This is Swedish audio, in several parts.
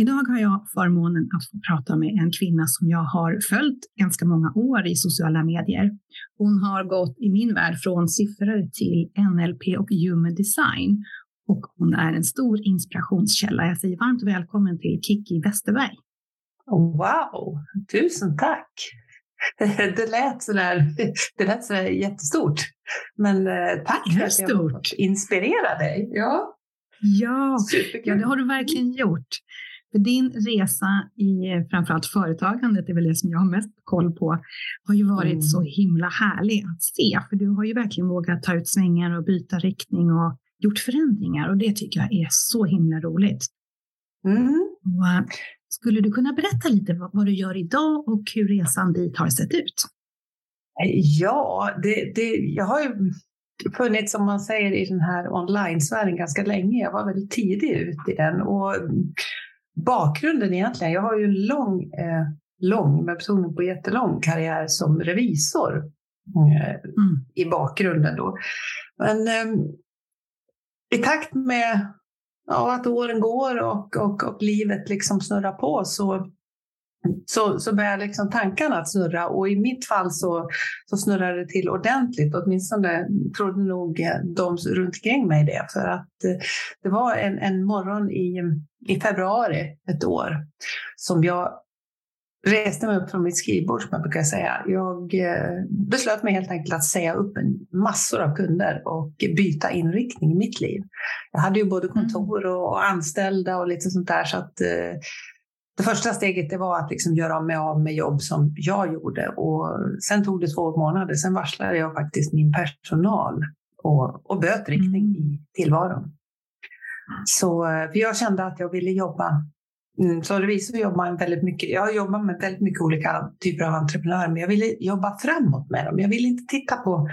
Idag har jag förmånen att få prata med en kvinna som jag har följt ganska många år i sociala medier. Hon har gått i min värld från siffror till NLP och human design och hon är en stor inspirationskälla. Jag säger varmt välkommen till Kiki Westerberg. Wow, tusen tack! Det lät sådär, det lät sådär jättestort. Men eh, tack för att jag har fått inspirera dig. Ja, ja, ja, det har du verkligen gjort. För din resa i framförallt företagandet, det är väl det som jag har mest koll på, har ju varit mm. så himla härlig att se. För du har ju verkligen vågat ta ut svängar och byta riktning och gjort förändringar och det tycker jag är så himla roligt. Mm. Och, eh, skulle du kunna berätta lite vad, vad, du gör idag och hur resan dit har sett ut? Ja, det, det, jag har ju funnits, som man säger, i den här online-sfären ganska länge. Jag var väldigt tidig ut i den. Och bakgrunden egentligen, jag har ju en lång, eh, lång, med betoning på jättelång karriär som revisor eh, mm. i bakgrunden då. Men eh, i takt med ja, att åren går och, och, och livet liksom snurrar på så så, så börjar liksom tankarna att snurra och i mitt fall så, så snurrar det till ordentligt. Åtminstone trodde nog de runt omkring mig det. För att eh, det var en, en morgon i, i februari ett år som jag reste mig upp från mitt skrivbord, som jag brukar säga. Jag eh, beslöt mig helt enkelt att säga upp en massor av kunder och byta inriktning i mitt liv. Jag hade ju både kontor och anställda och lite sånt där. Så att, eh, det första steget det var att liksom göra mig av med jobb som jag gjorde och sen tog det två månader. Sen varslade jag faktiskt min personal och, och böt riktning mm. i tillvaron. Så eh, för jag kände att jag ville jobba mm, som revisor jobbar man väldigt mycket. Jag har jobbat med väldigt mycket olika typer av entreprenörer, men jag ville jobba framåt med dem. Jag ville inte titta på,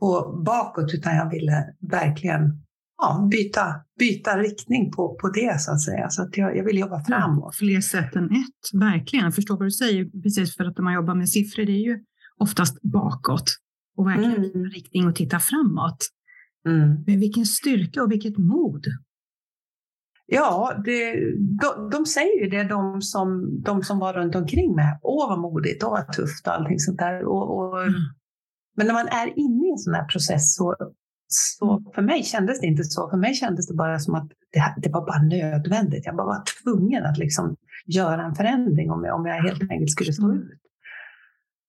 på bakåt, utan jag ville verkligen ja, byta, byta riktning på, på det så att säga. Så att jag, jag vill jobba framåt. Ja, fler sätt än ett, verkligen. Jag förstår vad du säger, precis för att när man jobbar med siffror, det är ju oftast bakåt och verkligen mm. riktning och titta framåt. Mm. Men vilken styrka och vilket mod. Ja, det, de, de, säger ju det, de som, de som var runt omkring mig. Åh, vad modigt, åh, vad tufft och allting sånt där. Och, och mm. Men när man är inne i en sån här process så, så för mig kändes det inte så. För mig kändes det bara som att det, det var bara nödvändigt. Jag bara var tvungen att liksom göra en förändring om jag, om jag helt enkelt skulle stå mm. ut.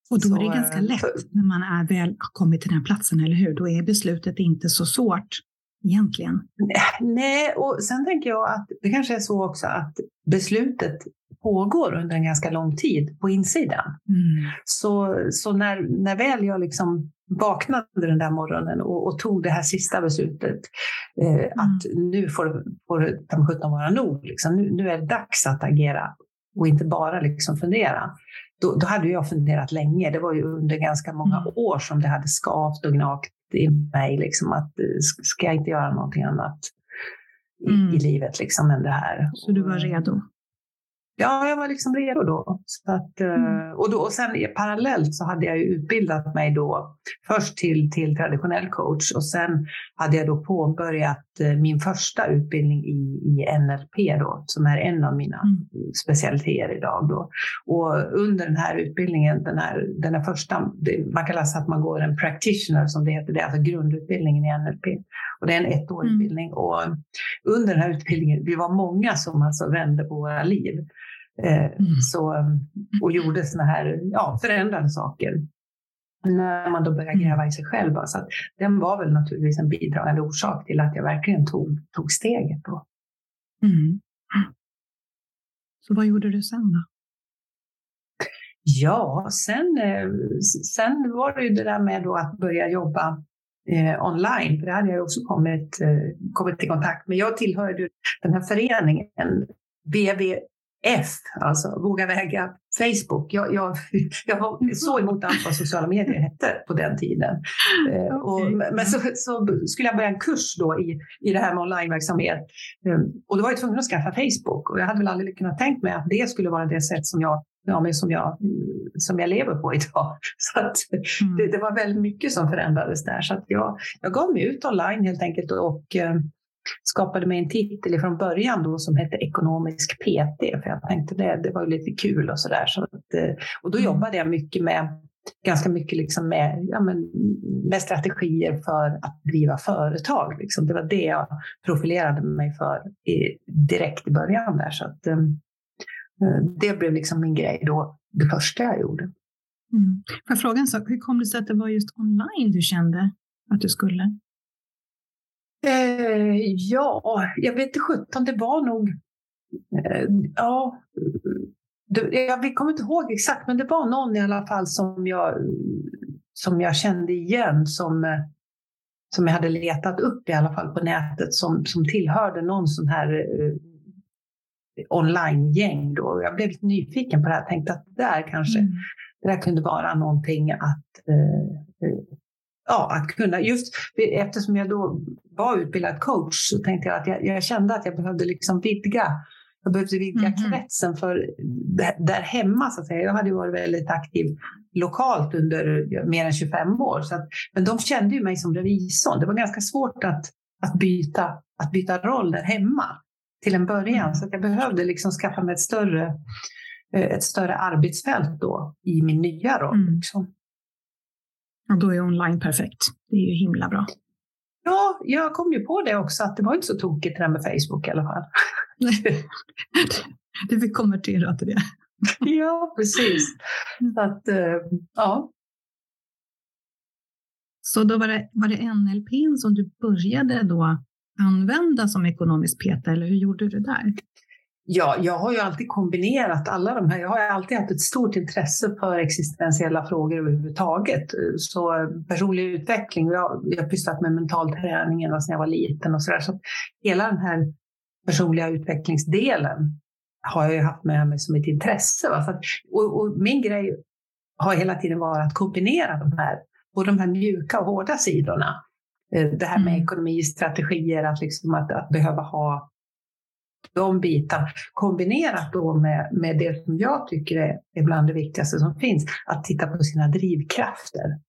Och då så, är det ganska lätt för, när man är väl kommit till den platsen, eller hur? Då är beslutet inte så svårt egentligen. Nej, och sen tänker jag att det kanske är så också att beslutet pågår under en ganska lång tid på insidan. Mm. Så, så när, när väl jag liksom vaknade den där morgonen och, och tog det här sista beslutet eh, mm. att nu får, får det sjutton vara nog. Liksom. Nu, nu är det dags att agera och inte bara liksom fundera. Då, då, hade jag funderat länge. Det var ju under ganska många mm. år som det hade skavt och gnagt i mig. Liksom, att eh, ska jag inte göra någonting annat i, mm. i livet liksom, än det här? Så du var redo? Ja, jag var liksom redo då. Så att, eh, mm. och, då och sen parallellt så hade jag utbildat mig då först till, till traditionell coach och sen hade jag då påbörjat eh, min första utbildning i, i NLP då, som är en av mina mm. specialiteter idag. Då. Och under den här utbildningen, den här, den här första, man kan läsa att man går en practitioner som det heter, det är alltså grundutbildningen i NLP. Och det är en ettårig mm. utbildning. Och under den här utbildningen, vi var många som alltså vände på våra liv. Eh, mm. så, och gjorde såna här ja, förändrade saker. När man då började mm. gräva i sig själv. Så att den var väl naturligtvis en bidragande orsak till att jag verkligen tog, tog steget. Då. Mm. Så vad gjorde du sen då? Ja, sen, eh, sen var det ju det där med att börja jobba eh, online, för det hade jag också kommit, eh, kommit i kontakt med. Jag tillhörde den här föreningen, VV F, alltså våga väga Facebook. Jag, jag, jag var så emot allt vad sociala medier hette på den tiden. Eh, och, men så, så, skulle jag börja en kurs då i, i det här med onlineverksamhet. Ehm, och då var jag tvungen att skaffa Facebook och jag hade väl aldrig kunnat tänkt mig att det skulle vara det sätt som jag ja, men som, jag, som jag lever på idag. Så att mm. det, det, var väldigt mycket som förändrades där. Så att jag, jag gav mig ut online helt enkelt och eh, skapade mig en titel från början då som hette ekonomisk PT. För jag tänkte det, det var ju lite kul och sådär. Så eh, och då mm. jobbade jag mycket med ganska mycket liksom med, ja, men, med strategier för att driva företag. Liksom. Det var det jag profilerade mig för i, direkt i början där. Så att, Eh, det blev liksom min grej då, det första jag gjorde. Mm. Fråga en sak, hur kom det sig att det var just online du kände att du skulle? Eh, ja, jag vet inte sjutton, det var nog... Eh, ja, det, jag kommer inte ihåg exakt, men det var någon i alla fall som jag, som jag kände igen som, som jag hade letat upp i alla fall på nätet som, som tillhörde någon sån här eh, online-gäng då. Jag blev lite nyfiken på det här och tänkte att det där kanske mm. det där kunde vara någonting att eh, eh, ja, att kunna, just eftersom jag då var utbildad coach så tänkte jag att jag, jag kände att jag behövde liksom vidga jag behövde vidga mm. kretsen för där hemma så att säga. Jag hade varit väldigt aktiv lokalt under mer än 25 år. Så att, men de kände ju mig som revisorn. Det var ganska svårt att, att, byta, att byta roll där hemma till en början. Så jag behövde liksom skaffa mig ett större, eh, ett större arbetsfält då i min nya roll. Mm. Liksom. Och då är online perfekt. Det är ju himla bra. Ja, jag kom ju på det också att det var inte så tokigt det där med Facebook i alla fall. du fick konvertera till det. ja, precis. Mm. Så att, eh, ja. Så då var det, var det NLP som du började då använda som ekonomisk peta eller hur gjorde du där? Ja, jag har ju alltid kombinerat alla de här. Jag har alltid haft ett stort intresse för existentiella frågor överhuvudtaget. Så eh, personlig utveckling, jag, jag har pysslat med mental träning ända sedan jag var liten och så där. Så hela den här personliga utvecklingsdelen har jag ju haft med mig som ett intresse. Va? Så att, och, och, min grej har hela tiden varit att kombinera de här, både de här mjuka och hårda sidorna. Eh, det här med mm. ekonomistrategier, att, liksom att, att behöva ha de bitarna kombinerat då med, med det som jag tycker är, bland det viktigaste som finns, att titta på sina drivkrafter.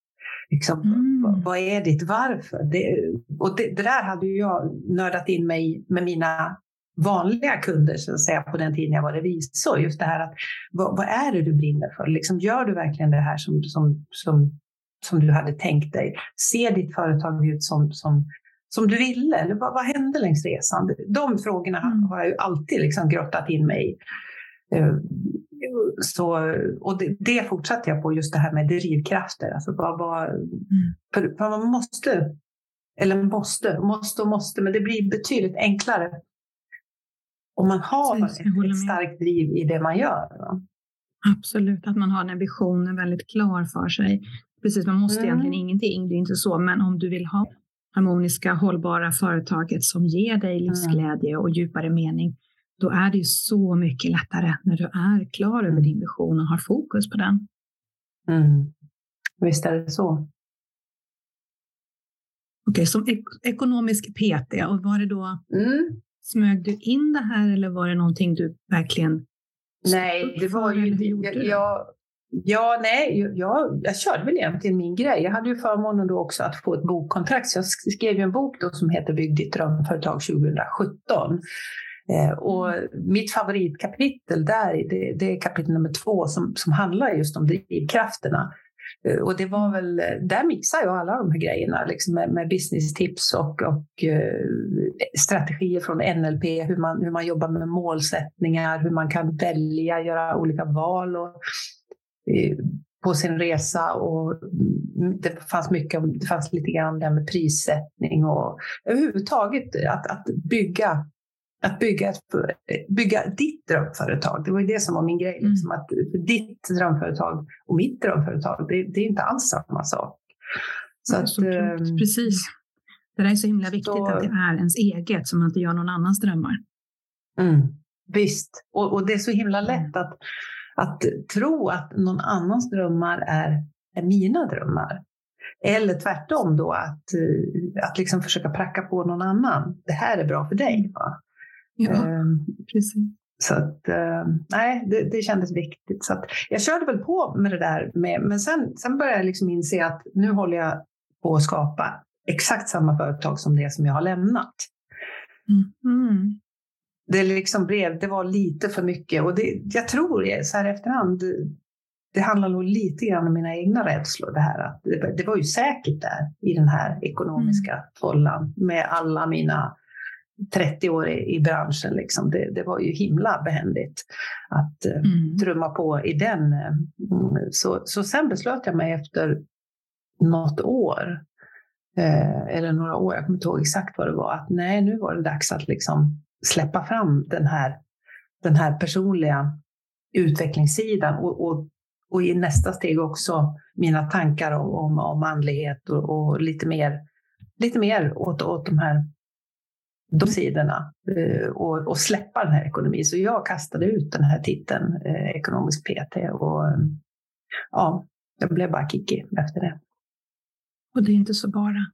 Liksom, mm. vad, vad, är ditt varför? Det, och det, det, där hade jag nördat in mig med mina vanliga kunder så att säga, på den tiden jag var revisor. Just det här att vad, vad är det du brinner för? Liksom, gör du verkligen det här som, som, som som du hade tänkt dig? Ser ditt företag ut som, som, som du ville? Eller vad, vad hände längs resan? De frågorna mm. har jag ju alltid liksom grottat in mig i. Eh, så, och det, det fortsatte jag på, just det här med drivkrafter. Alltså vad, vad, mm. man måste, eller måste, måste och måste, men det blir betydligt enklare om man har ett, ett starkt driv i det man gör. Absolut, att man har den visionen väldigt klar för sig. Precis, man måste mm. egentligen ingenting, det är inte så, men om du vill ha harmoniska, hållbara företaget som ger dig mm. livsglädje och djupare mening, då är det ju så mycket lättare när du är klar över mm. din vision och har fokus på den. Mm. Visst är det så. Okej, okay, som ek ekonomisk PT, och var det då, mm. smög du in det här eller var det någonting du verkligen Nej, det var ju, jag, jag, Ja, nej, jag, jag körde väl egentligen min grej. Jag hade ju förmånen då också att få ett bokkontrakt. Så jag skrev ju en bok då som heter Bygg ditt drömföretag 2017. Eh, och mm. mitt favoritkapitel där, det, det, är kapitel nummer två som, som handlar just om drivkrafterna. Eh, och det var väl, där mixar jag alla de här grejerna liksom med, med business-tips och, och eh, strategier från NLP, hur man, hur man jobbar med målsättningar, hur man kan välja, göra olika val och på sin resa och det fanns mycket, det fanns lite grann det med prissättning och överhuvudtaget att, att bygga att bygga, ett, bygga ditt drömföretag. Det var ju det som var min grej. Mm. Liksom, att ditt drömföretag och mitt drömföretag, det, det är inte alls samma sak. Så att, så eh, Precis. Det där är så himla viktigt så, att det är ens eget, så man inte gör någon annans drömmar. Mm. visst. Och, och, det är så himla lätt att, att tro att någon annans drömmar är, är mina drömmar. Eller tvärtom då, att, att liksom försöka pracka på någon annan. Det här är bra för dig. Va? Ja, um, precis. Så att, uh, nej, det, det kändes viktigt. Så jag körde väl på med det där, med, men sen, sen började jag liksom inse att nu håller jag på att skapa exakt samma företag som det som jag har lämnat. Mm. Mm. Det liksom blev, det var lite för mycket och det, jag tror så här efterhand, det handlar nog lite grann om mina egna rädslor. Det, här, att det, det var ju säkert där i den här ekonomiska mm. fållan med alla mina 30 år i, i branschen. Liksom. Det, det, var ju himla behändigt att eh, mm. trumma på i den. Eh, så, så sen beslöt jag mig efter något år, eh, eller några år, jag kommer inte ihåg exakt vad det var, att nej, nu var det dags att liksom släppa fram den här, den här personliga utvecklingssidan och, och, och i nästa steg också mina tankar om, om, om andlighet och, och, lite mer, lite mer åt, åt de här de sidorna eh, och, och, släppa den här ekonomin. Så jag kastade ut den här titeln, eh, ekonomisk PT, och ja, jag blev bara kickig efter det. Och det är inte så bara.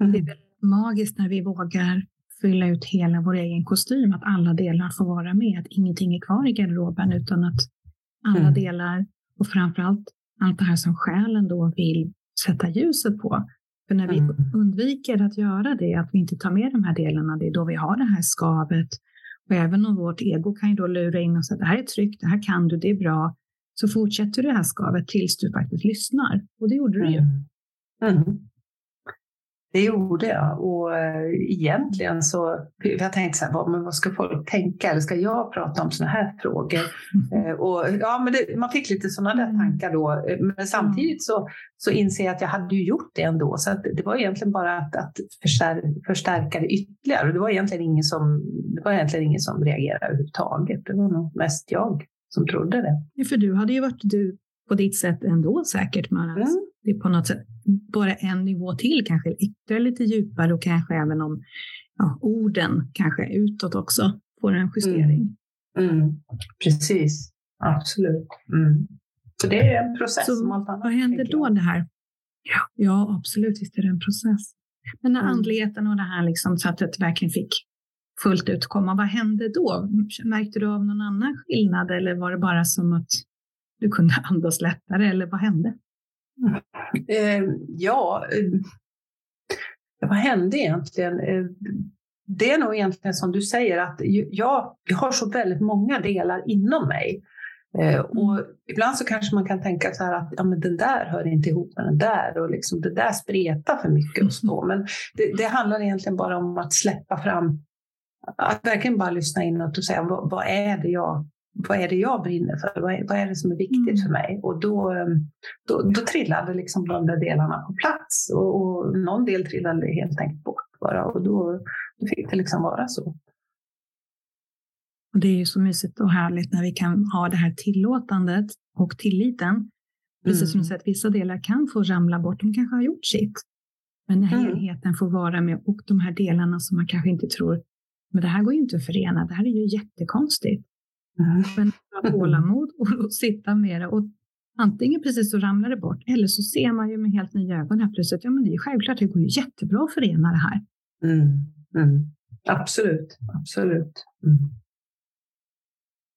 Mm. Det är väldigt magiskt när vi vågar fylla ut hela vår egen kostym, att alla delar får vara med, att ingenting är kvar i garderoben utan att alla mm. delar och framförallt allt det här som själen då vill sätta ljuset på. För när vi mm. undviker att göra det, att vi inte tar med de här delarna, det är då vi har det här skavet. Och även om vårt ego kan ju då lura in och säga att det här är tryggt, det här kan du, det är bra, så fortsätter du det här skavet tills du faktiskt lyssnar. Och det gjorde du ju. Mm. Det gjorde jag och äh, egentligen så, jag tänkte så här, vad, men vad ska folk tänka? Eller ska jag prata om sådana här frågor? Mm. och, ja, men det, man fick lite sådana där mm. tankar då. Men samtidigt så, så inser jag att jag hade ju gjort det ändå. Så det var egentligen bara att, att förstär, förstärka det ytterligare. Och det var, egentligen ingen som, det var egentligen ingen som reagerade överhuvudtaget. Det var nog mest jag som trodde det. Ja, för du hade ju varit du på ditt sätt ändå säkert. Man, mm. Det är på något sätt bara en nivå till, kanske ytterligare lite djupare och kanske även om ja, orden kanske utåt också får en justering. Mm. Mm. Precis, absolut. Mm. Så det är en process Så som allt annat. Vad händer då det här? Ja, ja, absolut, visst är det en process. Men när mm. andligheten och det här liksom sättet verkligen fick fullt ut komma, vad hände då? Märkte du av någon annan skillnad eller var det bara som att du kunde andas lättare eller vad hände? Eh, ja, eh, vad hände egentligen? Eh, det är nog egentligen som du säger att jag, jag har så väldigt många delar inom mig. Eh, och mm. ibland så kanske man kan tänka så här att ja, men den där hör inte ihop med den där och liksom det där spretar för mycket och så. Men det, det handlar egentligen bara om att släppa fram, att verkligen bara lyssna inåt och säga vad, vad är det jag vad är det jag brinner för? Vad är, vad är det som är viktigt mm. för mig? Och då, ehm, då, då trillade liksom de där delarna på plats och, och någon del trillade helt enkelt bort bara och då, då fick det liksom vara så. Och det är ju så mysigt och härligt när vi kan ha det här tillåtandet och tilliten. Precis mm. som du säger, att vissa delar kan få ramla bort, de kanske har gjort sitt. Men när mm. helheten får vara med och de här delarna som man kanske inte tror, men det här går ju inte att förena, det här är ju jättekonstigt. Mm. Men ha tålamod och sitta med det. Och antingen precis så ramlar det bort eller så ser man ju med helt nya ögon här plötsligt. Ja, men det är självklart, det går ju jättebra att förena det här. Mm. Mm. Absolut, absolut. Mm.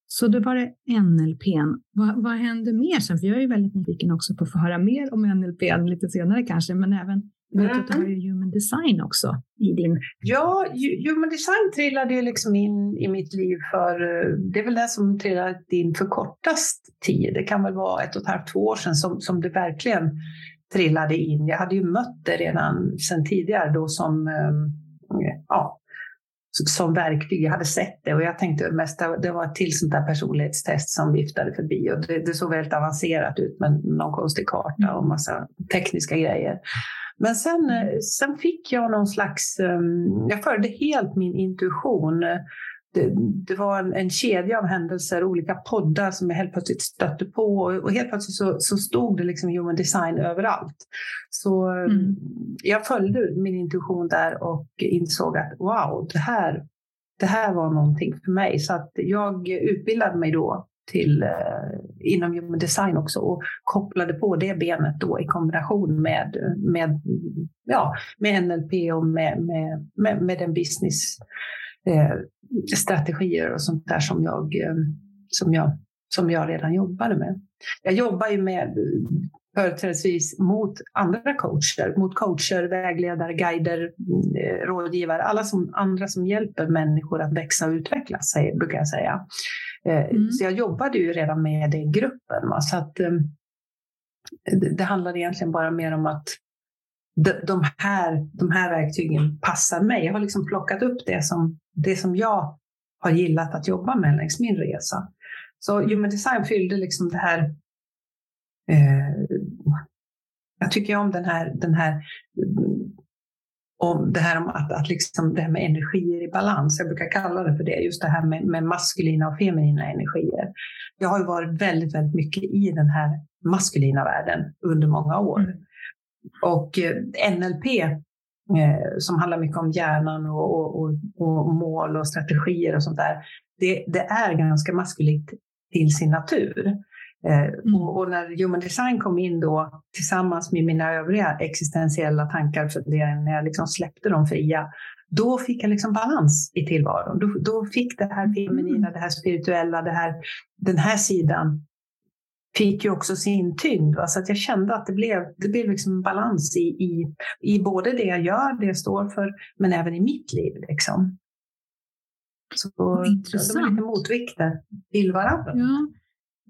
Så då var det NLP. Vad, vad hände mer sen? För jag är ju väldigt nyfiken också på att få höra mer om NLP lite senare kanske, men även jag vet att du har ju human design också i din... Ja, human design trillade ju liksom in i mitt liv för, eh, det är väl det som trillade in för kortast tid. Det kan väl vara ett och ett halvt, två år sedan som, som det verkligen trillade in. Jag hade ju mött det redan sedan tidigare då som, ehm, ja, som verktyg. Jag hade sett det och jag tänkte mest det var ett till sånt där personlighetstest som viftade förbi och det, det såg väldigt avancerat ut med någon konstig karta och massa tekniska grejer. Men sen, eh, sen fick jag någon slags, ehm, jag följde helt min intuition. Det, det var en, en, kedja av händelser, olika poddar som jag helt plötsligt stötte på och helt plötsligt så, så stod det liksom human design överallt. Så ehm, mm. jag följde min intuition där och insåg att wow, det här, det här var någonting för mig. Så att jag utbildade mig då till, eh, inom human design också och kopplade på det benet då i kombination med, med, ja, med NLP och med, med, med, med den business eh, strategier och sånt där som jag, eh, som, jag, som jag redan jobbade med. Jag jobbar ju med företrädesvis mot andra coacher, mot coacher, vägledare, guider, eh, rådgivare, alla som, andra som hjälper människor att växa och utvecklas, brukar jag säga. Eh, mm. Så jag jobbade ju redan med den gruppen. Va? Så att, ehm, det, det handlar egentligen bara mer om att de här, de här verktygen passar mig. Jag har liksom plockat upp det som, det som jag har gillat att jobba med längs min resa. Så Human Design fyllde liksom det här eh, jag tycker om den här, den här om det här om att, att liksom det här med energier i balans. Jag brukar kalla det för det, just det här med, med maskulina och feminina energier. Jag har ju varit väldigt, väldigt mycket i den här maskulina världen under många år. Mm. Och eh, NLP, eh, som handlar mycket om hjärnan och, och, och, och, mål och strategier och sånt där, det, det är ganska maskulint till sin natur. Eh, mm. Och, och, när human design kom in då tillsammans med mina övriga existentiella tankar, för det, när jag liksom släppte dem fria, då fick jag liksom balans i tillvaron. Då, då fick det här feminina, mm. det här spirituella, det här, den här sidan fick ju också sin tyngd. Va? Så att jag kände att det blev, det blev liksom balans i, i, i både det jag gör, det jag står för, men även i mitt liv. Liksom. Så Intressant. de är lite motvikter till varandra. Ja.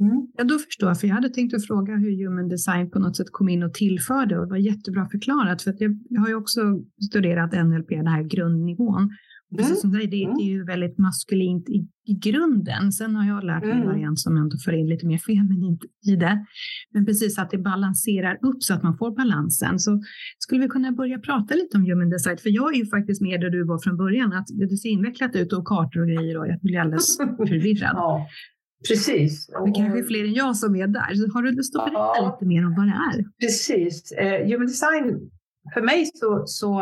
Mm. Ja, då förstår jag, för jag hade tänkt att fråga hur human design på något sätt kom in och tillförde och det var jättebra förklarat, för att jag, jag har ju också studerat NLP, den här grundnivån. Precis som dig, det, mm. det är ju väldigt maskulint i, i grunden. Sen har jag lärt mig en mm. variant som ändå för in lite mer feminint i det. Men precis att det balanserar upp så att man får balansen. Så skulle vi kunna börja prata lite om human design? För jag är ju faktiskt mer där du var från början, att det ser invecklat ut och kartor och grejer och jag blir alldeles förvirrad. ja. Precis. Det kanske är fler än jag som är där. Så har du lust att berätta ja, lite mer om vad det är? Precis. Eh, human design, för mig så, så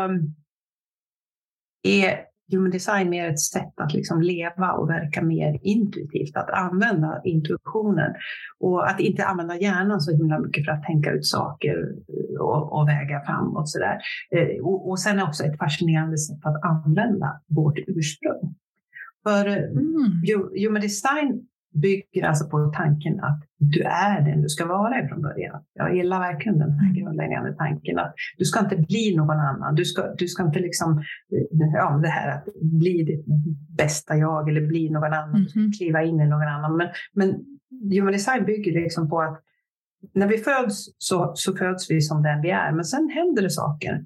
är human design mer ett sätt att liksom leva och verka mer intuitivt, att använda intuitionen och att inte använda hjärnan så himla mycket för att tänka ut saker och, och väga framåt. Så där. Eh, och, och sen också ett fascinerande sätt att använda vårt ursprung. För mm. human design bygger alltså på tanken att du är den du ska vara ifrån början. Jag gillar verkligen den här grundläggande tanken att du ska inte bli någon annan. Du ska, du ska inte liksom, ja, det här att bli ditt bästa jag eller bli någon annan, mm -hmm. kliva in i någon annan. Men, men human design bygger liksom på att när vi föds så, så föds vi som den vi är, men sen händer det saker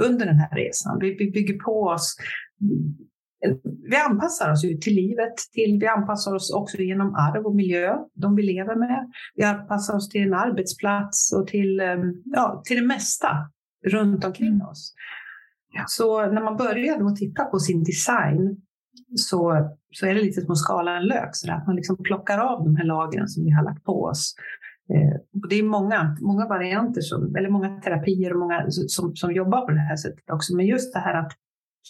under den här resan. Vi, vi bygger på oss vi anpassar oss ju till livet, till, vi anpassar oss också genom arv och miljö, de vi lever med. Vi anpassar oss till en arbetsplats och till, ehm, ja, till det mesta runt omkring mm. oss. Så när man börjar då titta på sin design så, så är det lite som att skala en lök, så att man liksom plockar av de här lagren som vi har lagt på oss. Eh, och det är många, många varianter, som, eller många terapier och många som, som jobbar på det här sättet också. Men just det här att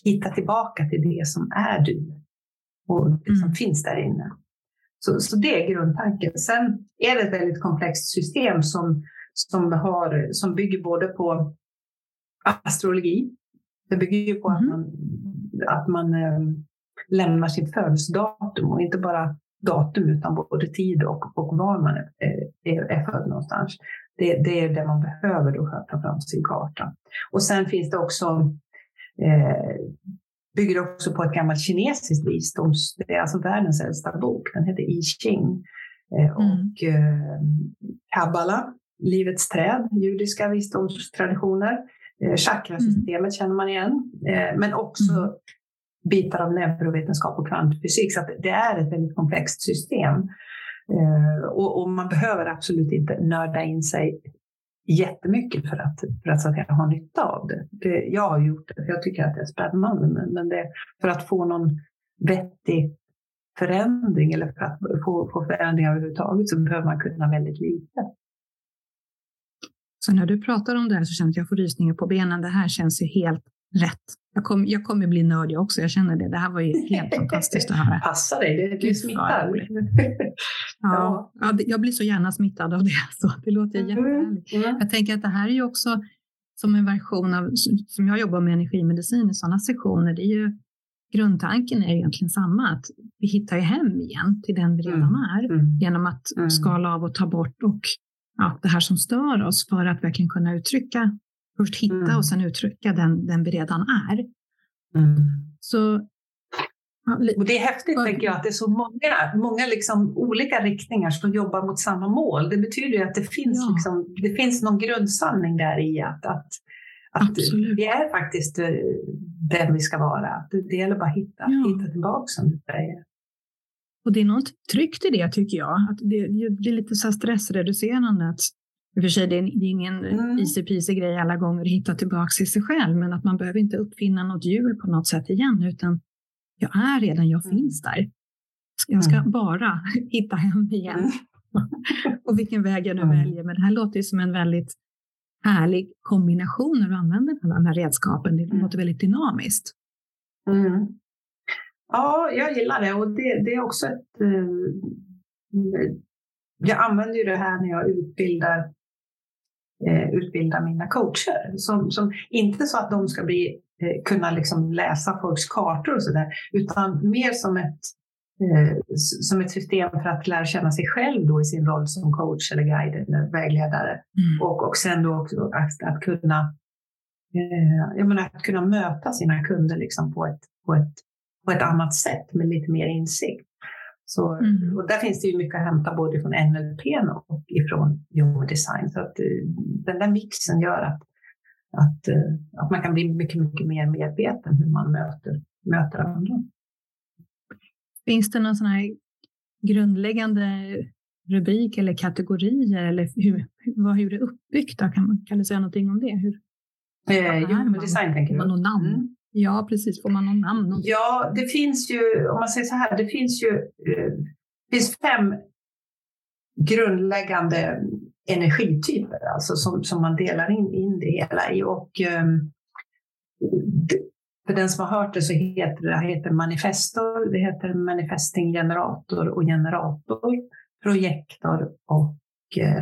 hitta tillbaka till det som är du och det som mm. finns där inne. Så, så det är grundtanken. Sen är det ett väldigt komplext system som, som, har, som bygger både på astrologi. Det bygger ju på mm. att man, att man äh, lämnar sitt födelsedatum och inte bara datum utan både tid och, och var man är, är, är född någonstans. Det, det, är det man behöver då för att ta fram sin karta. Och sen finns det också eh, bygger också på ett gammalt kinesiskt visdoms... Det är alltså världens äldsta bok. Den heter I Ching. Eh, mm. Och eh, Kabbala, livets träd, judiska visdomstraditioner. Eh, chakrasystemet mm. känner man igen. Eh, men också mm. bitar av neurovetenskap och kvantfysik. Så det är ett väldigt komplext system. Eh, och, och, man behöver absolut inte nörda in sig jättemycket för att, för att, så att jag har nytta av det. det. Jag har gjort det, jag tycker att det är spännande, men, men det, för att få någon vettig förändring eller för att få, få förändringar överhuvudtaget så behöver man kunna väldigt lite. Så när du pratar om det här så känner jag att jag får rysningar på benen. Det här känns ju helt rätt. Jag kommer jag kommer bli nördig också, jag känner det. Det här var ju helt fantastiskt att höra. Passa dig, det, du smittar. ja, ja. jag blir så gärna smittad av det. Så det låter mm. jättehärligt. Mm. Jag tänker att det här är ju också som en version av, som jag jobbar med energimedicin i sådana sessioner, det är ju grundtanken är egentligen samma, att vi hittar ju hem igen till den vi redan mm. är mm. genom att skala av och ta bort och ja, det här som stör oss för att verkligen kunna uttrycka, först hitta mm. och sen uttrycka den, den vi redan är. Mm. Så och det är häftigt, tänker jag, att det är så många, många liksom olika riktningar som jobbar mot samma mål. Det betyder ju att det finns, ja. liksom, det finns någon grundsanning där i att, att, att vi är faktiskt eh, den vi ska vara. Det gäller bara att hitta, ja. hitta tillbaka, som du säger. Och det är något tryggt i det, tycker jag. Att det, blir lite så stressreducerande. Att, I och för sig, det är, ingen mm. easy peasy grej alla gånger att hitta tillbaka till sig själv, men att man behöver inte uppfinna något hjul på något sätt igen, utan jag är redan, jag mm. finns där. Jag ska mm. bara hitta hem igen. Mm. och vilken väg jag nu väljer. Men det här låter ju som en väldigt härlig kombination när du använder alla de här redskapen. Det låter väldigt dynamiskt. Ja, jag gillar det och det, det är också ett... Eh, jag använder ju det här när jag utbildar, eh, utbildar mina coacher. Som, som, inte så att de ska bli Eh, kunna liksom läsa folks kartor och sådär, utan mer som ett, eh, som ett system för att lära känna sig själv då i sin roll som coach eller guide eller vägledare. Mm. Och, och sen då också att, att kunna jag menar, att kunna möta sina kunder liksom på, ett, på, ett, på ett annat sätt med lite mer insikt. Så, mm. och där finns det ju mycket att hämta både från NLP och ifrån human design. Så att eh, den där mixen gör att att, eh, att man kan bli mycket, mycket mer medveten hur man möter, möter andra. Finns det någon sån här grundläggande rubrik eller kategorier eller hur, vad, hur det är uppbyggt? Kan, kan du säga någonting om det? Hur, eh, jo, med design tänker du? Någon namn? Ja, precis. Får man någon namn? Ja, det finns ju, om man säger så här, det finns ju eh, det finns fem grundläggande energityper alltså som, som man delar in, in det hela i. Och, ehm, för den som har hört det så heter det heter manifestor, det heter manifesting generator och generator, projektor och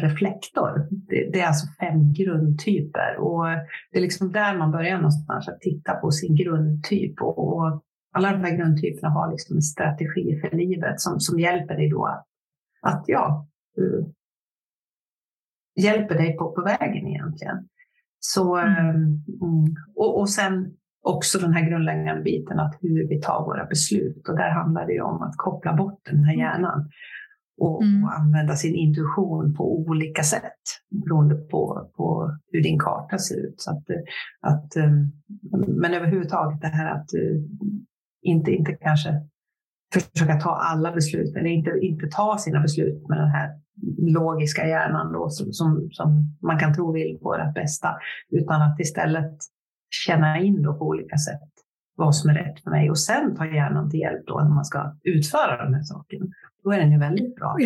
reflektor. Det, det, är alltså fem grundtyper och det är liksom där man börjar någonstans att titta på sin grundtyp och, och alla de här grundtyperna har liksom en strategi för livet som, som hjälper dig då att, att ja, hjälper dig på, på vägen egentligen. Så, mm. Ehm, och, och sen också den här grundläggande biten att hur vi tar våra beslut. Och där handlar det om att koppla bort den här mm. hjärnan och, mm. och, använda sin intuition på olika sätt beroende på, på hur din karta ser ut. Så att, att, ehm, men överhuvudtaget det här att eh, inte, inte kanske försöka ta alla beslut eller inte, inte ta sina beslut med den här logiska hjärnan då, som, som, som man kan tro vill vårt bästa, utan att istället känna in då på olika sätt vad som är rätt för mig och sen ta hjärnan till hjälp då när man ska utföra de här sakerna. Då är den ju väldigt bra.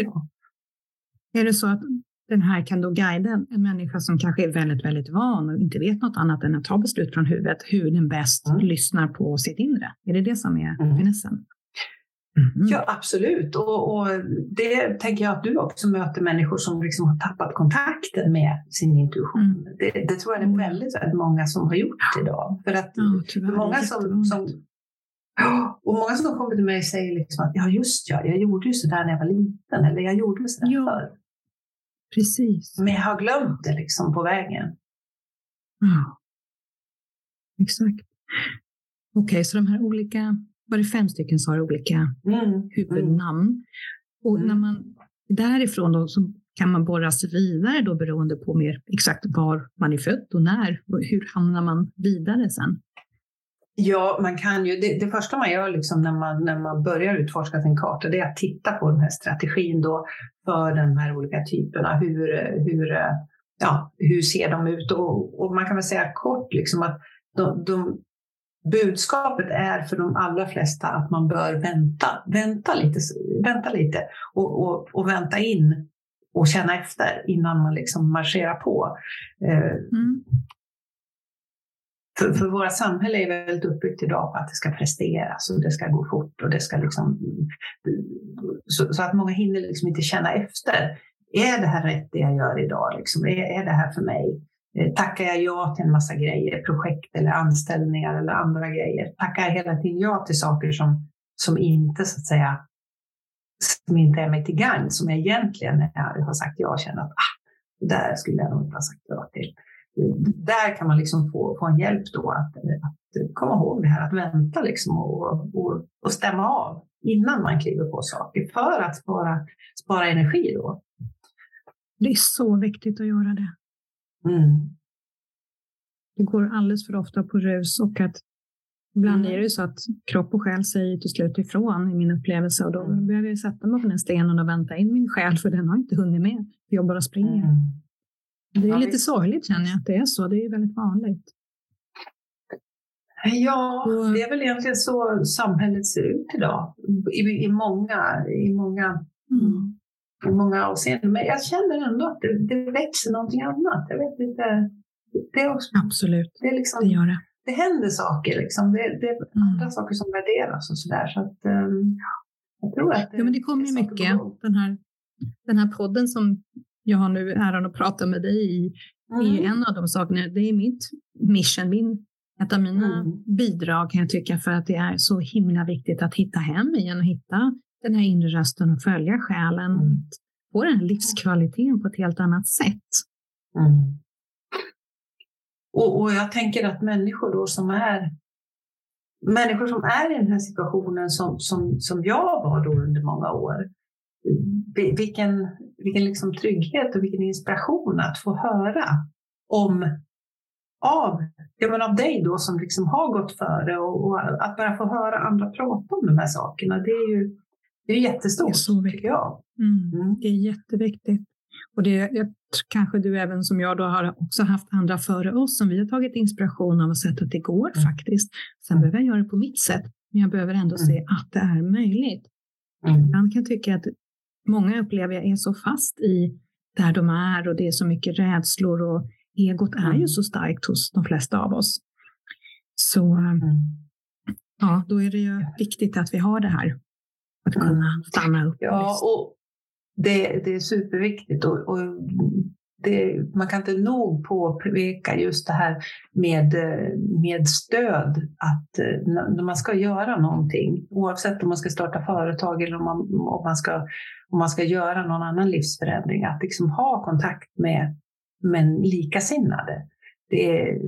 Är det så att den här kan då guida en människa som kanske är väldigt, väldigt van och inte vet något annat än att ta beslut från huvudet, hur den bäst mm. lyssnar på sitt inre? Är det det som är mm. finessen? Mm. Ja, absolut. Och, och, det tänker jag att du också möter människor som liksom har tappat kontakten med sin intuition. Mm. Det, det, tror jag det är mm. väldigt, väldigt många som har gjort idag. För att ja, många som, som, och många som kommer till mig säger liksom att ja, just ja, jag gjorde ju så där när jag var liten eller jag gjorde så där ja. förr. Precis. Men jag har glömt det liksom på vägen. Ja, exakt. Okej, okay, så de här olika var det fem stycken sa olika mm. huvudnamn. Mm. Och när mm. man därifrån då, så kan man borra sig vidare då beroende på mer exakt var man är född och när. Och hur hamnar man vidare sen? Ja, man kan ju. Det, det, första man gör liksom när, man, när man börjar utforska sin karta, det är att titta på den här strategin då för de här olika typerna. Hur, hur, ja, hur ser de ut? Och, och man kan väl säga kort liksom att de, de, budskapet är för de allra flesta att man bör vänta, vänta lite, vänta lite och, och, och vänta in och känna efter innan man liksom marscherar på. Eh, mm. för, för våra samhälle är väldigt uppbyggt idag på att det ska presteras och det ska gå fort och det ska liksom... Så, så att många hinner liksom inte känna efter. Är det här rätt det jag gör idag? Liksom? Är, är det här för mig? Eh, tackar jag ja till en massa grejer, projekt eller anställningar eller andra grejer? Tackar jag hela tiden ja till saker som, som inte så att säga som inte är mig till gagn, som jag egentligen är, har sagt ja känner att ah, det där skulle jag nog inte ha sagt ja till. Där kan man liksom få, få en hjälp då att, att komma ihåg det här att vänta liksom och, och, och stämma av innan man kliver på saker för att spara, spara energi då. Det är så viktigt att göra det. Mm. Det går alldeles för ofta på rus och att ibland mm. är det så att kropp och själ säger till slut ifrån i min upplevelse och då mm. behöver jag sätta mig på den stenen och vänta in min själ för den har inte hunnit med. Jag bara springer. Mm. Det är ja, lite visst. sorgligt känner jag att det är så. Det är väldigt vanligt. Ja, det är väl egentligen så samhället ser ut idag i, i många, i många mm i många avseenden. Men jag känner ändå att det, det växer någonting annat. Jag vet inte. Det är också, Absolut, det, är liksom, det gör det. Det händer saker, liksom. det, det är mm. andra saker som värderas och sådär. Så att, um, jag tror att det, ja, men det kommer ju mycket. Den här, den här podden som jag har nu äran att prata med dig i mm. är en av de sakerna. Det är mitt mission, min, ett av mina mm. bidrag kan jag tycka för att det är så himla viktigt att hitta hem igen och hitta den här inre rösten och följa själen. Mm. Få den här livskvaliteten på ett helt annat sätt. Mm. Och, och, jag tänker att människor då som är människor som är i den här situationen som, som, som jag var då under många år. Vilken, vilken liksom trygghet och vilken inspiration att få höra om av, ja, men av dig då som liksom har gått före och, och, att bara få höra andra prata om de här sakerna. Det är ju det är jättestort, det är så viktigt. tycker jag. Mm. Mm. Det är jätteviktigt. Och det jag, kanske du även som jag då har också haft andra före oss som vi har tagit inspiration av och sett att det går mm. faktiskt. Sen mm. behöver jag göra det på mitt sätt, men jag behöver ändå se mm. att det är möjligt. Mm. Ibland kan jag tycka att många upplever jag är så fast i där de är och det är så mycket rädslor och egot är ju mm. så starkt hos de flesta av oss. Så ja, då är det ju viktigt att vi har det här att kunna stanna upp. Ja, och det, det är superviktigt. Och, och det, man kan inte nog påpeka just det här med, med stöd. Att eh, när man ska göra någonting, oavsett om man ska starta företag eller om man, om man, ska, om man ska göra någon annan livsförändring, att liksom ha kontakt med, med likasinnade. Det är,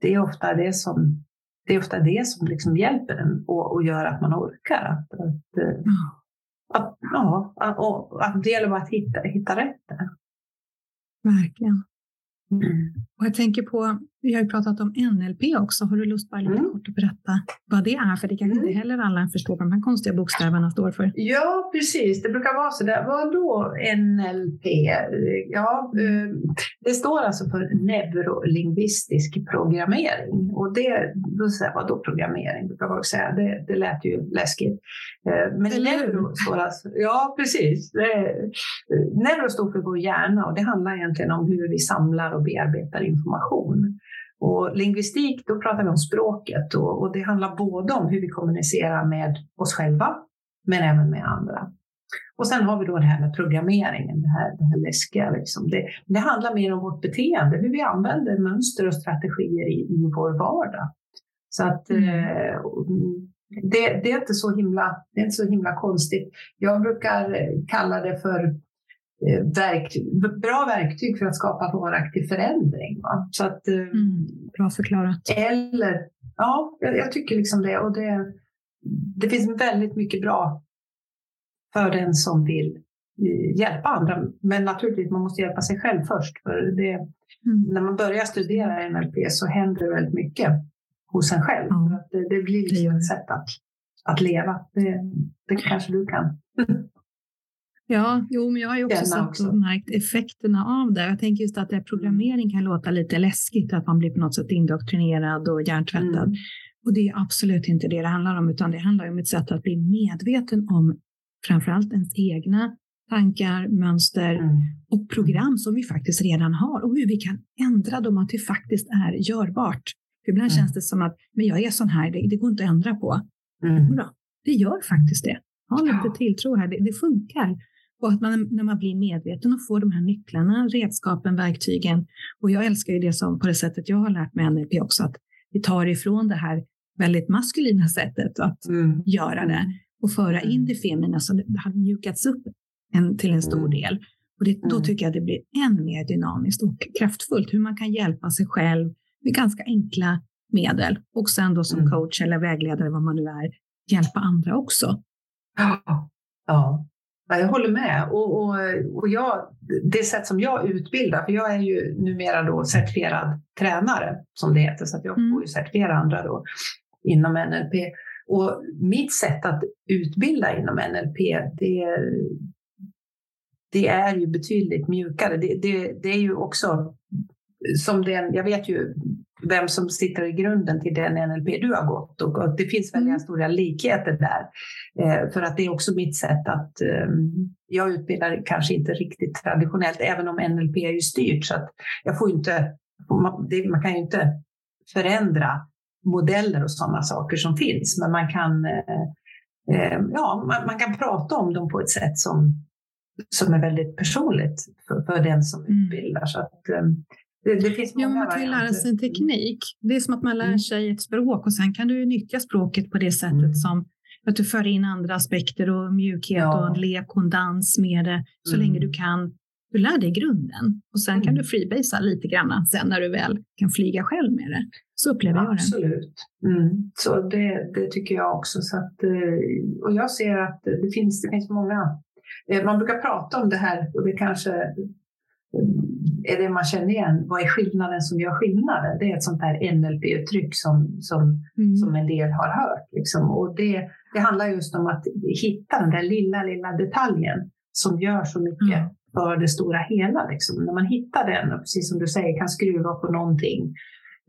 det är ofta det som det är ofta det som liksom hjälper en och, och gör att man orkar. Att, att, mm. att, ja, och, att det gäller bara att hitta, hitta rätt där. Verkligen. Mm. Och jag tänker på, vi har ju pratat om NLP också. Har du lust bara lite mm. kort att berätta vad det är? För det kanske mm. inte heller alla förstår vad de här konstiga bokstäverna står för. Ja, precis. Det brukar vara så där. Vad då NLP? Ja, eh, det står alltså för neurolingvistisk programmering. Och det, då säger jag, vad då programmering? Brukar folk säga. Det, det lät ju läskigt. Eh, men neuro står alltså, ja precis. Neuro står för vår hjärna och det handlar egentligen om hur vi samlar och bearbetar information. Och lingvistik, då pratar vi om språket och, och, det handlar både om hur vi kommunicerar med oss själva, men även med andra. Och sen har vi då det här med programmeringen, det här, det här läskiga. Liksom. Det, det handlar mer om vårt beteende, hur vi använder mönster och strategier i, i vår vardag. Så att mm. eh, det, det, är inte så himla, det är inte så himla konstigt. Jag brukar kalla det för Eh, verk, bra verktyg för att skapa varaktig förändring. Va? Så att, eh, mm, bra förklarat. Eller, ja, jag, jag, tycker liksom det. Och det, det finns väldigt mycket bra för den som vill eh, hjälpa andra. Men naturligtvis, man måste hjälpa sig själv först. För det, mm. När man börjar studera NLP så händer det väldigt mycket hos en själv. Mm. Det, det, blir liksom ett sätt att, att leva. Det, det kanske du kan. Ja, jo, men jag har ju också sett också. och märkt effekterna av det. Jag tänker just att det programmering kan låta lite läskigt, att man blir på något sätt indoktrinerad och hjärntvättad. Mm. Och det är absolut inte det det handlar om, utan det handlar om ett sätt att bli medveten om framförallt ens egna tankar, mönster mm. och program som vi faktiskt redan har och hur vi kan ändra dem att det faktiskt är görbart. För ibland mm. känns det som att men jag är sån här, det, det går inte att ändra på. Mm. Bra. Det gör faktiskt det. Ha lite ja. tilltro här, det, det funkar. Och att man, när man blir medveten och får de här nycklarna, redskapen, verktygen. Och jag älskar ju det som på det sättet jag har lärt mig NLP också, att vi tar ifrån det här väldigt maskulina sättet att mm. göra det och föra in mm. det feminina så det har mjukats upp en, till en stor mm. del. Och det, då mm. tycker jag det blir än mer dynamiskt och kraftfullt hur man kan hjälpa sig själv med ganska enkla medel och sen då som coach eller vägledare, vad man nu är, hjälpa andra också. Ja, ja. Jag håller med. Och, och, och jag, det sätt som jag utbildar, för jag är ju numera då certifierad tränare som det heter, så att jag får ju certifiera andra då inom NLP. Och mitt sätt att utbilda inom NLP, det, det är ju betydligt mjukare. Det, det, det är ju också som den, jag vet ju vem som sitter i grunden till den NLP du har gått och, och det finns väldigt mm. stora likheter där. Eh, för att det är också mitt sätt att eh, jag utbildar kanske inte riktigt traditionellt, även om NLP är ju styrt så att jag får inte, man, det, man kan ju inte förändra modeller och sådana saker som finns, men man kan, eh, eh, ja, man, man, kan prata om dem på ett sätt som, som är väldigt personligt för, för den som mm. utbildar. Så att, eh, det, det, finns många ja, man kan ju lära sig en teknik. Det är som att man lär mm. sig ett språk och sen kan du nyttja språket på det sättet mm. som att du för in andra aspekter och mjukhet ja. och en lek och en dans med det så mm. länge du kan. Du lär dig grunden och sen kan du mm. freebasea lite grann sen när du väl kan flyga själv med det. Så upplever jag det. Absolut. Mm. Så det, det, tycker jag också. Så att, eh, och jag ser att det finns, det finns många eh, man brukar prata om det här och det kanske är det man känner igen. Vad är skillnaden som gör skillnaden? Det är ett sånt här NLP-uttryck som, som, mm. som en del har hört. Liksom. Och det, det handlar just om att hitta den där lilla, lilla detaljen som gör så mycket mm. för det stora hela. Liksom. När man hittar den och precis som du säger kan skruva på någonting,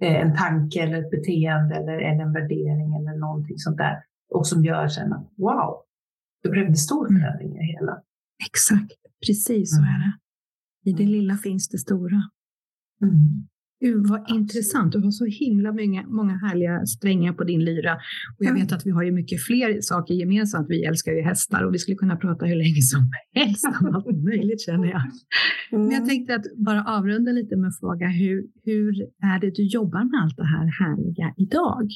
eh, en tanke eller ett beteende eller, eller en värdering eller någonting sånt där och som gör sen att wow, då blev det stor mm. förändring i hela. Exakt, precis så är det. I det lilla finns det stora. Mm. Gud, vad Absolut. intressant. Du har så himla många, många härliga strängar på din lyra. Och jag mm. vet att vi har ju mycket fler saker gemensamt. Vi älskar ju hästar och vi skulle kunna prata hur länge som helst om allt möjligt känner jag. Mm. Men jag tänkte att bara avrunda lite med att fråga hur, hur är det du jobbar med allt det här härliga idag?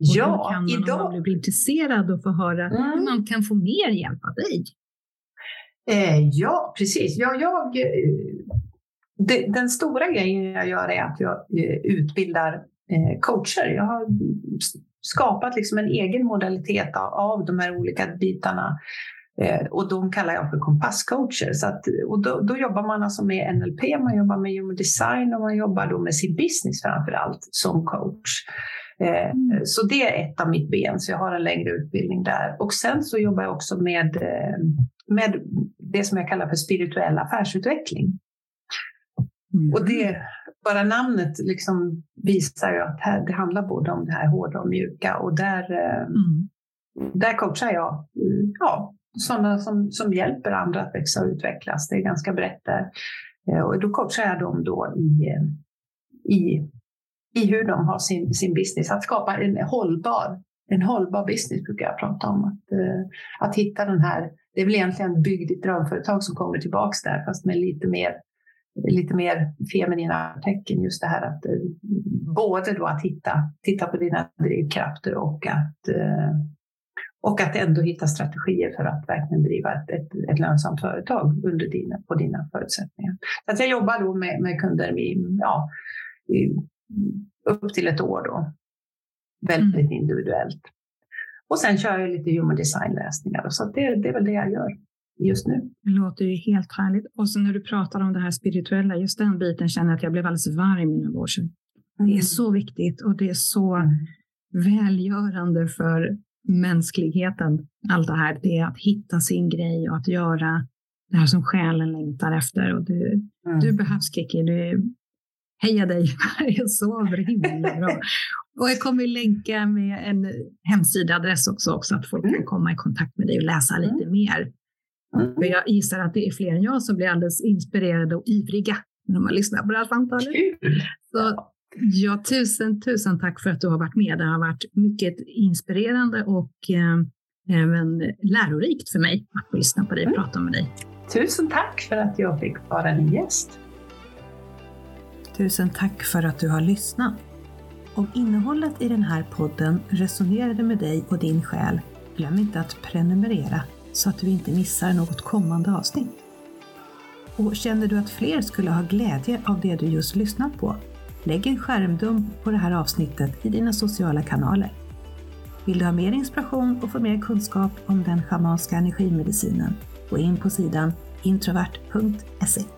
Och ja, kan man, idag. Om man blir intresserad och få höra mm. hur man kan få mer hjälp av dig. Eh, ja, precis. Ja, jag, eh, det, den stora grejen jag gör är att jag eh, utbildar coacher. Jag har skapat liksom en egen modalitet av, av de här olika bitarna. Och de kallar jag för kompasscoacher. Så att, och då, då, jobbar man alltså med NLP, man jobbar med human design och man jobbar då med sin business framför allt som coach. Mm. Så det är ett av mitt ben, så jag har en längre utbildning där. Och sen så jobbar jag också med, med det som jag kallar för spirituell affärsutveckling. Mm. Och det, bara namnet liksom visar ju att här, det handlar både om det här hårda och mjuka och där, eh, mm. där coachar jag ja, sådana som, som hjälper andra att växa och utvecklas. Det är ganska brett där. Och då coachar jag dem då i, i i hur de har sin, sin business. Att skapa en hållbar, en hållbar business brukar jag prata om. Att, att hitta den här, det är väl egentligen bygg ditt drömföretag som kommer tillbaks där fast med lite mer lite mer feminina tecken. Just det här att uh, både då att hitta, titta på dina drivkrafter och att uh, och att ändå hitta strategier för att verkligen driva ett, ett, ett lönsamt företag under dina, på dina förutsättningar. Så att jag jobbar då med, med kunder i, ja, i upp till ett år då. Väldigt mm. individuellt. Och sen kör jag lite human design-läsningar. Så det, det är väl det jag gör just nu. Det låter ju helt härligt. Och så när du pratar om det här spirituella, just den biten känner jag att jag blev alldeles varm inombords. Mm. Det är mm. så viktigt och det är så mm. välgörande för mänskligheten. Allt det här, det är att hitta sin grej och att göra det här som själen längtar efter. Och du, mm. du behövs Kiki, du Heja dig, jag sover himla bra. Och jag kommer länka med en hemsidaadress också, också att folk kan mm. komma i kontakt med dig och läsa mm. lite mer. Mm. För jag gissar att det är fler än jag som blir alldeles inspirerade och ivriga när man lyssnar på det här samtalet. Så Ja, tusen, tusen tack för att du har varit med. Det har varit mycket inspirerande och eh, även lärorikt för mig att få lyssna på dig och prata med dig. Tusen tack för att jag fick vara din gäst. Tusen tack för att du har lyssnat. Om innehållet i den här podden resonerade med dig och din själ, glöm inte att prenumerera så att du inte missar något kommande avsnitt. Och känner du att fler skulle ha glädje av det du just lyssnat på? Lägg en skärmdump på det här avsnittet i dina sociala kanaler. Vill du ha mer inspiration och få mer kunskap om den schamanska energimedicinen? Gå in på sidan introvert.se